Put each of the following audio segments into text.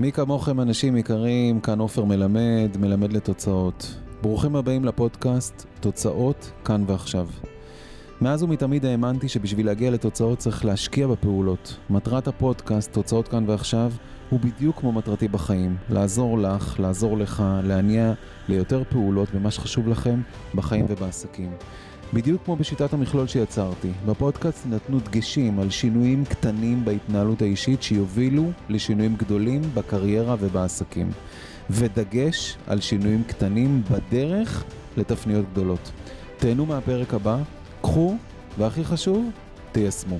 מי כמוכם אנשים יקרים, כאן עופר מלמד, מלמד לתוצאות. ברוכים הבאים לפודקאסט תוצאות כאן ועכשיו. מאז ומתמיד האמנתי שבשביל להגיע לתוצאות צריך להשקיע בפעולות. מטרת הפודקאסט, תוצאות כאן ועכשיו, הוא בדיוק כמו מטרתי בחיים. לעזור לך, לעזור לך, להניע ליותר פעולות במה שחשוב לכם בחיים ובעסקים. בדיוק כמו בשיטת המכלול שיצרתי, בפודקאסט נתנו דגשים על שינויים קטנים בהתנהלות האישית שיובילו לשינויים גדולים בקריירה ובעסקים. ודגש על שינויים קטנים בדרך לתפניות גדולות. תהנו מהפרק הבא, קחו, והכי חשוב, תיישמו.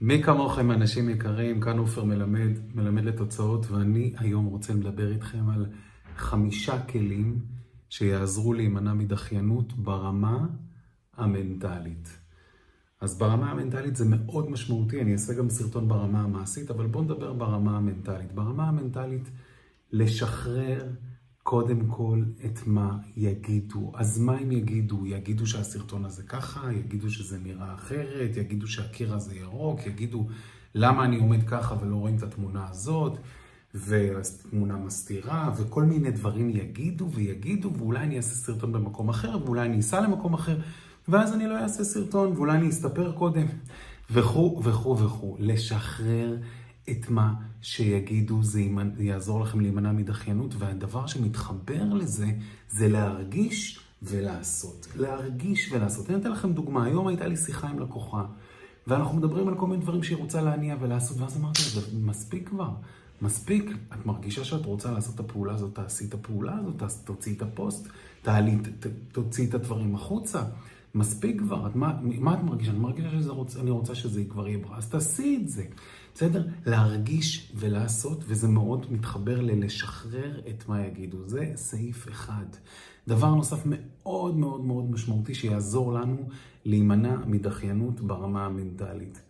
מי כמוכם אנשים יקרים, כאן עופר מלמד, מלמד לתוצאות, ואני היום רוצה לדבר איתכם על חמישה כלים שיעזרו להימנע מדחיינות ברמה המנטלית. אז ברמה המנטלית זה מאוד משמעותי, אני אעשה גם סרטון ברמה המעשית, אבל בואו נדבר ברמה המנטלית. ברמה המנטלית, לשחרר קודם כל את מה יגידו. אז מה הם יגידו? יגידו שהסרטון הזה ככה, יגידו שזה נראה אחרת, יגידו שהקיר הזה ירוק, יגידו למה אני עומד ככה ולא רואים את התמונה הזאת. ותמונה מסתירה, וכל מיני דברים יגידו ויגידו, ואולי אני אעשה סרטון במקום אחר, ואולי אני אסע למקום אחר, ואז אני לא אעשה סרטון, ואולי אני אסתפר קודם, וכו' וכו' וכו'. לשחרר את מה שיגידו, זה יעזור לכם להימנע מדחיינות, והדבר שמתחבר לזה, זה להרגיש ולעשות. להרגיש ולעשות. אני אתן לכם דוגמה, היום הייתה לי שיחה עם לקוחה, ואנחנו מדברים על כל מיני דברים שהיא רוצה להניע ולעשות, ואז אמרתי לה, מספיק כבר. מספיק, את מרגישה שאת רוצה לעשות את הפעולה הזאת, תעשי את הפעולה הזאת, תוציאי את הפוסט, תעלי, תוציאי את הדברים החוצה. מספיק כבר, את, מה, מה את מרגישה? אני מרגישה שאני רוצה, רוצה שזה כבר יהיה ברע, אז תעשי את זה, בסדר? להרגיש ולעשות, וזה מאוד מתחבר ללשחרר את מה יגידו. זה סעיף אחד. דבר נוסף מאוד מאוד מאוד משמעותי שיעזור לנו להימנע מדחיינות ברמה המנטלית.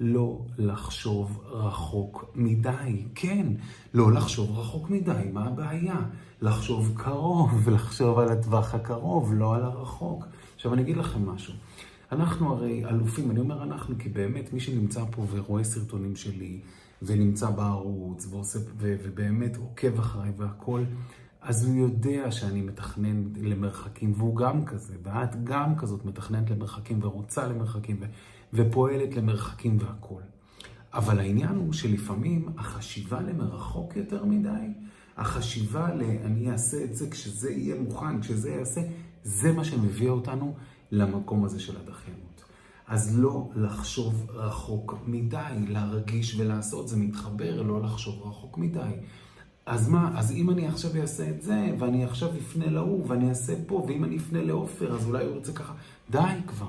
לא לחשוב רחוק מדי. כן, לא לחשוב רחוק מדי, מה הבעיה? לחשוב קרוב, לחשוב על הטווח הקרוב, לא על הרחוק. עכשיו אני אגיד לכם משהו. אנחנו הרי אלופים, אני אומר אנחנו, כי באמת מי שנמצא פה ורואה סרטונים שלי, ונמצא בערוץ, ועושה, ו, ובאמת עוקב אחריי והכל, אז הוא יודע שאני מתכנן למרחקים, והוא גם כזה, ואת גם כזאת מתכננת למרחקים ורוצה למרחקים. ו... ופועלת למרחקים והכול. אבל העניין הוא שלפעמים החשיבה למרחוק יותר מדי, החשיבה ל... אני אעשה את זה כשזה יהיה מוכן, כשזה יעשה, זה מה שמביא אותנו למקום הזה של הדחיינות. אז לא לחשוב רחוק מדי, להרגיש ולעשות, זה מתחבר, לא לחשוב רחוק מדי. אז מה, אז אם אני עכשיו אעשה את זה, ואני עכשיו אפנה להוא, ואני אעשה פה, ואם אני אפנה לעופר, אז אולי הוא ירצה ככה, די כבר.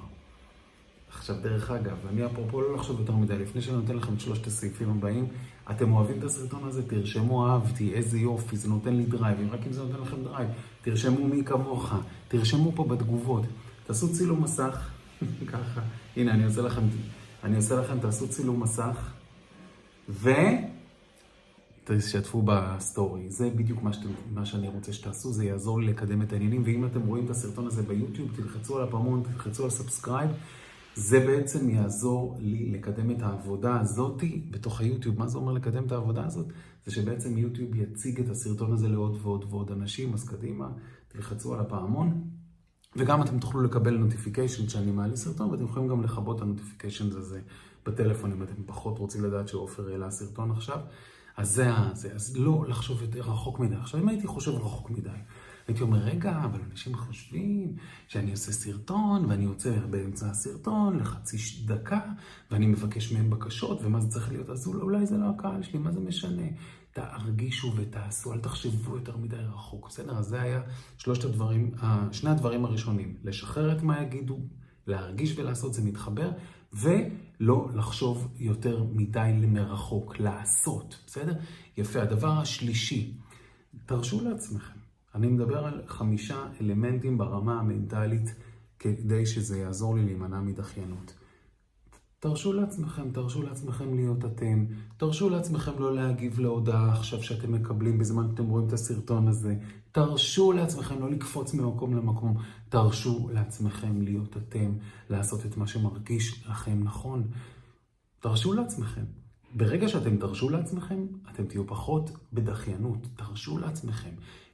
עכשיו, דרך אגב, אני אפרופו לא לחשוב יותר מדי, לפני שאני נותן לכם את שלושת הסעיפים הבאים, אתם אוהבים את הסרטון הזה? תרשמו אהבתי, איזה יופי, זה נותן לי drive, אם רק אם זה נותן לכם drive, תרשמו מי כמוך, תרשמו פה בתגובות, תעשו צילום מסך, ככה, הנה, אני עושה לכם, אני עושה לכם, תעשו צילום מסך, ו... תשתפו בסטורי. זה בדיוק מה, שאתם, מה שאני רוצה שתעשו, זה יעזור לי לקדם את העניינים. ואם אתם רואים את הסרטון הזה ביוטיוב, תלחצו על הפעמון, תלחצו על subscribe. זה בעצם יעזור לי לקדם את העבודה הזאתי בתוך היוטיוב. מה זה אומר לקדם את העבודה הזאת? זה שבעצם יוטיוב יציג את הסרטון הזה לעוד ועוד ועוד אנשים, אז קדימה, תלחצו על הפעמון. וגם אתם תוכלו לקבל notification שאני מעלה סרטון, ואתם יכולים גם לכבות את ה notification הזה בטלפון, אם אתם פחות רוצים לדעת שעופר העלה סרטון עכשיו. אז זה זה, אז לא לחשוב יותר רחוק מדי. עכשיו, אם הייתי חושב רחוק מדי, הייתי אומר, רגע, אבל אנשים חושבים שאני עושה סרטון, ואני יוצא באמצע הסרטון לחצי דקה, ואני מבקש מהם בקשות, ומה זה צריך להיות? אז אולי זה לא הקהל שלי, מה זה משנה? תרגישו ותעשו, אל תחשבו יותר מדי רחוק, בסדר? אז זה היה שלושת הדברים, שני הדברים הראשונים. לשחרר את מה יגידו, להרגיש ולעשות, זה מתחבר, ולא לחשוב יותר מדי למרחוק, לעשות, בסדר? יפה. הדבר השלישי, תרשו לעצמכם. אני מדבר על חמישה אלמנטים ברמה המנטלית כדי שזה יעזור לי להימנע מדחיינות. תרשו לעצמכם, תרשו לעצמכם להיות אתם, תרשו לעצמכם לא להגיב להודעה עכשיו שאתם מקבלים בזמן שאתם רואים את הסרטון הזה, תרשו לעצמכם לא לקפוץ ממקום למקום, תרשו לעצמכם להיות אתם, לעשות את מה שמרגיש לכם נכון. תרשו לעצמכם. ברגע שאתם תרשו לעצמכם, אתם תהיו פחות בדחיינות. תרשו לעצמכם.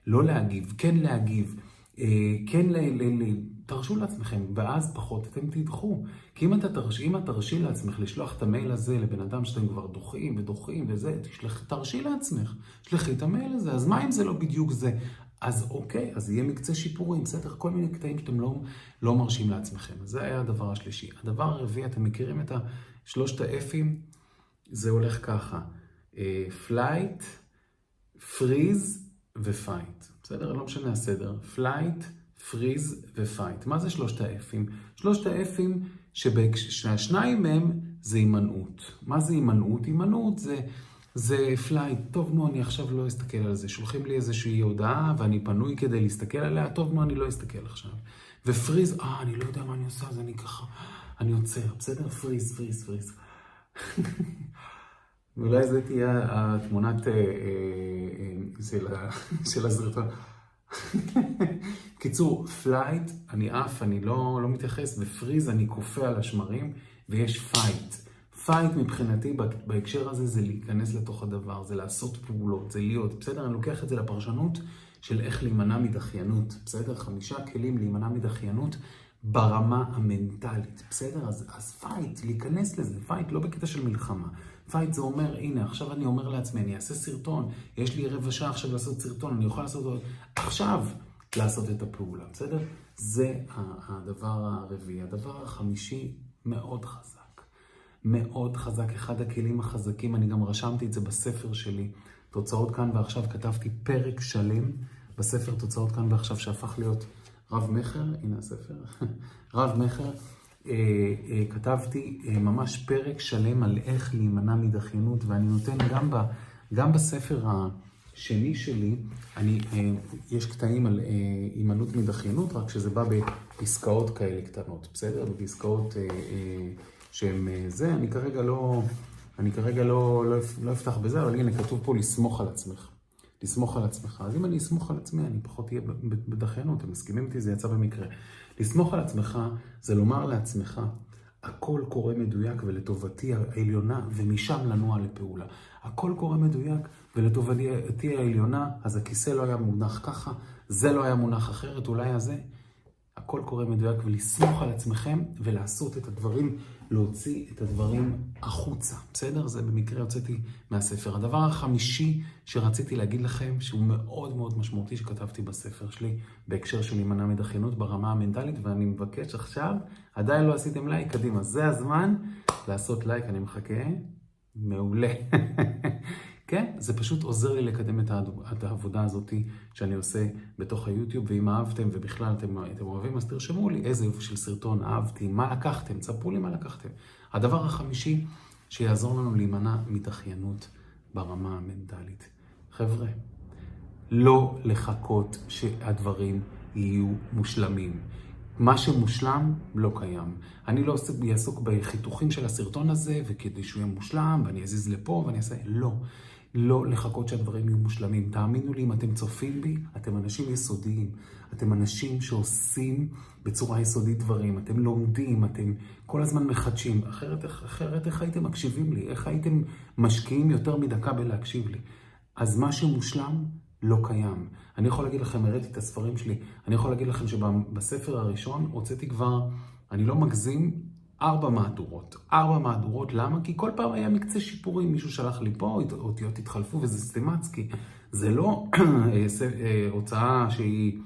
לא להגיב, כן להגיב, אה, כן ל... ל, ל תרשו לעצמכם, ואז פחות אתם תדחו. כי אם, אתה תרש, אם את תרשי לעצמך לשלוח את המייל הזה לבן אדם שאתם כבר דוחים ודוחים וזה, תשלח, תרשי לעצמך, שלחי את המייל הזה, אז מה אם זה לא בדיוק זה? אז אוקיי, אז יהיה מקצה שיפורים, בסדר? כל מיני קטעים שאתם לא, לא מרשים לעצמכם. אז זה היה הדבר השלישי. הדבר הרביעי, אתם מכירים את שלושת ה F ים? זה הולך ככה, flight, freeze ו fight. בסדר? לא משנה הסדר. flight, freeze ו fight. מה זה שלושת ה F ים? שלושת ה F ים שהשניים מהם זה הימנעות. מה זה הימנעות? הימנעות זה, זה flight. טוב, נו, אני עכשיו לא אסתכל על זה. שולחים לי איזושהי הודעה ואני פנוי כדי להסתכל עליה, טוב, נו, אני לא אסתכל עכשיו. ו freeze, אה, אני לא יודע מה אני עושה, אז אני ככה, אני עוצר, בסדר? freeze, freeze, freeze. אולי זו תהיה התמונת אה, אה, אה, של הסרטון. קיצור, flight, אני עף, אני לא, לא מתייחס, ו freeze אני קופא על השמרים, ויש fight. fight מבחינתי בהקשר הזה זה להיכנס לתוך הדבר, זה לעשות פעולות, זה להיות, בסדר? אני לוקח את זה לפרשנות של איך להימנע מדחיינות, בסדר? חמישה כלים להימנע מדחיינות ברמה המנטלית, בסדר? אז, אז fight, להיכנס לזה, fight לא בקטע של מלחמה. fight זה אומר, הנה, עכשיו אני אומר לעצמי, אני אעשה סרטון, יש לי רבע שעה עכשיו לעשות סרטון, אני יכול לעשות עוד, עכשיו לעשות את הפעולה, בסדר? זה הדבר הרביעי. הדבר החמישי, מאוד חזק. מאוד חזק, אחד הכלים החזקים, אני גם רשמתי את זה בספר שלי, תוצאות כאן ועכשיו, כתבתי פרק שלם בספר תוצאות כאן ועכשיו, שהפך להיות רב-מכר, הנה הספר, רב-מכר. אה, אה, כתבתי אה, ממש פרק שלם על איך להימנע מדחיינות, ואני נותן גם, ב, גם בספר השני שלי, אני, יש קטעים על הימנעות מדחיינות, רק שזה בא בפסקאות כאלה קטנות, בסדר? בפסקאות שהן זה, אני כרגע לא, אני כרגע לא, לא, לא אפתח בזה, אבל הנה, כתוב פה לסמוך על עצמך. לסמוך על עצמך. אז אם אני אסמוך על עצמי, אני פחות אהיה בדחיינות, אתם מסכימים איתי? זה יצא במקרה. לסמוך על עצמך זה לומר לעצמך, הכל קורה מדויק ולטובתי העליונה, ומשם לנוע לפעולה. הכל קורה מדויק ולטובתי העליונה, אז הכיסא לא היה מונח ככה, זה לא היה מונח אחרת, אולי הזה. הכל קורה מדויק, ולסמוך על עצמכם ולעשות את הדברים, להוציא את הדברים החוצה, בסדר? זה במקרה הוצאתי מהספר. הדבר החמישי שרציתי להגיד לכם, שהוא מאוד מאוד משמעותי שכתבתי בספר שלי, בהקשר של להימנע מדחיינות ברמה המנטלית, ואני מבקש עכשיו, עדיין לא עשיתם לייק, קדימה, זה הזמן לעשות לייק, אני מחכה. מעולה. כן, זה פשוט עוזר לי לקדם את העבודה הזאת שאני עושה בתוך היוטיוב, ואם אהבתם ובכלל אתם, אתם אוהבים, אז תרשמו לי איזה יופי של סרטון אהבתי, מה לקחתם, תספרו לי מה לקחתם. הדבר החמישי, שיעזור לנו להימנע מדחיינות ברמה המנטלית. חבר'ה, לא לחכות שהדברים יהיו מושלמים. מה שמושלם לא קיים. אני לא אעסוק בחיתוכים של הסרטון הזה, וכדי שהוא יהיה מושלם, ואני אזיז לפה ואני אעשה... לא. לא לחכות שהדברים יהיו מושלמים. תאמינו לי, אם אתם צופים בי, אתם אנשים יסודיים. אתם אנשים שעושים בצורה יסודית דברים. אתם לומדים, אתם כל הזמן מחדשים. אחרת, אחרת איך הייתם מקשיבים לי? איך הייתם משקיעים יותר מדקה בלהקשיב לי? אז מה שמושלם לא קיים. אני יכול להגיד לכם, הראיתי את הספרים שלי, אני יכול להגיד לכם שבספר הראשון הוצאתי כבר, אני לא מגזים, ארבע מהדורות. ארבע מהדורות, למה? כי כל פעם היה מקצה שיפורים, מישהו שלח לי פה, אותיות התחלפו וזה סטימצקי. זה לא אה, אה, הוצאה שהיא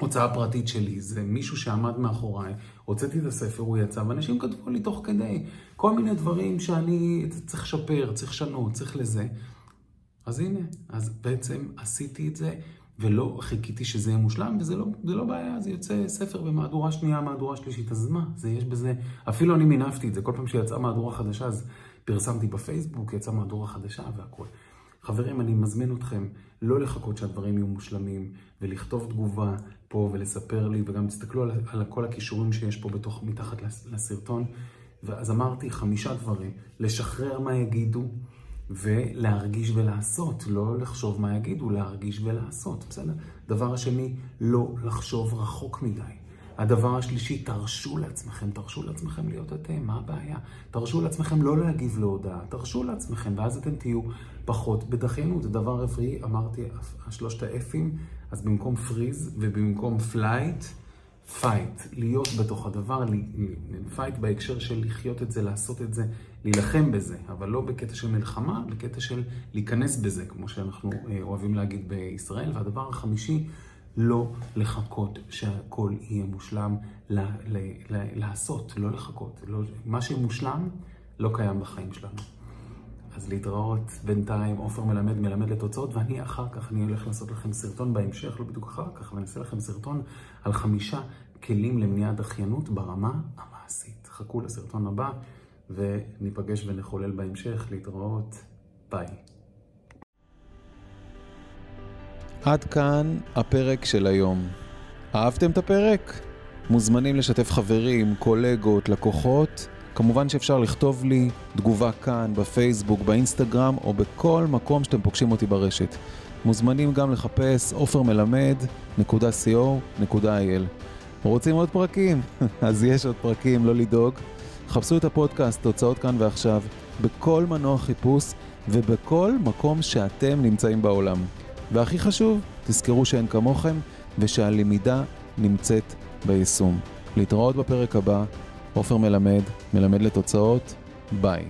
הוצאה פרטית שלי, זה מישהו שעמד מאחוריי, הוצאתי את הספר, הוא יצא, ואנשים כתבו לי תוך כדי כל מיני דברים שאני צריך לשפר, צריך לשנות, צריך לזה. אז הנה, אז בעצם עשיתי את זה. ולא חיכיתי שזה יהיה מושלם, וזה לא, לא בעיה, זה יוצא ספר במהדורה שנייה, מהדורה שלישית, אז מה? זה יש בזה, אפילו אני מינפתי את זה, כל פעם שיצאה מהדורה חדשה, אז פרסמתי בפייסבוק, יצאה מהדורה חדשה והכול. חברים, אני מזמין אתכם לא לחכות שהדברים יהיו מושלמים, ולכתוב תגובה פה ולספר לי, וגם תסתכלו על, על כל הכישורים שיש פה בתוך, מתחת לסרטון. ואז אמרתי חמישה דברים, לשחרר מה יגידו, ולהרגיש ולעשות, לא לחשוב מה יגידו, להרגיש ולעשות, בסדר? דבר השני, לא לחשוב רחוק מדי. הדבר השלישי, תרשו לעצמכם, תרשו לעצמכם להיות אתם, מה הבעיה? תרשו לעצמכם לא להגיב להודעה, תרשו לעצמכם, ואז אתם תהיו פחות בדחיינות. הדבר רביעי, אמרתי, שלושת ה F ים, אז במקום freeze ובמקום flight, fight, להיות בתוך הדבר, fight בהקשר של לחיות את זה, לעשות את זה, להילחם בזה, אבל לא בקטע של מלחמה, בקטע של להיכנס בזה, כמו שאנחנו אה, אוהבים להגיד בישראל. והדבר החמישי, לא לחכות שהכל יהיה מושלם, ל- ל- ל- לעשות, לא לחכות. לא, מה שמושלם לא קיים בחיים שלנו. אז להתראות בינתיים, עופר מלמד, מלמד לתוצאות, ואני אחר כך, אני הולך לעשות לכם סרטון בהמשך, לא בדיוק אחר כך, אבל אני אעשה לכם סרטון על חמישה כלים למניעת דחיינות ברמה המעשית. חכו לסרטון הבא, וניפגש ונחולל בהמשך. להתראות, ביי. עד כאן הפרק של היום. אהבתם את הפרק? מוזמנים לשתף חברים, קולגות, לקוחות. כמובן שאפשר לכתוב לי תגובה כאן, בפייסבוק, באינסטגרם או בכל מקום שאתם פוגשים אותי ברשת. מוזמנים גם לחפש עופרמלמד.co.il. רוצים עוד פרקים? אז יש עוד פרקים, לא לדאוג. חפשו את הפודקאסט, תוצאות כאן ועכשיו, בכל מנוע חיפוש ובכל מקום שאתם נמצאים בעולם. והכי חשוב, תזכרו שאין כמוכם ושהלמידה נמצאת ביישום. להתראות בפרק הבא, עופר מלמד, מלמד לתוצאות, ביי.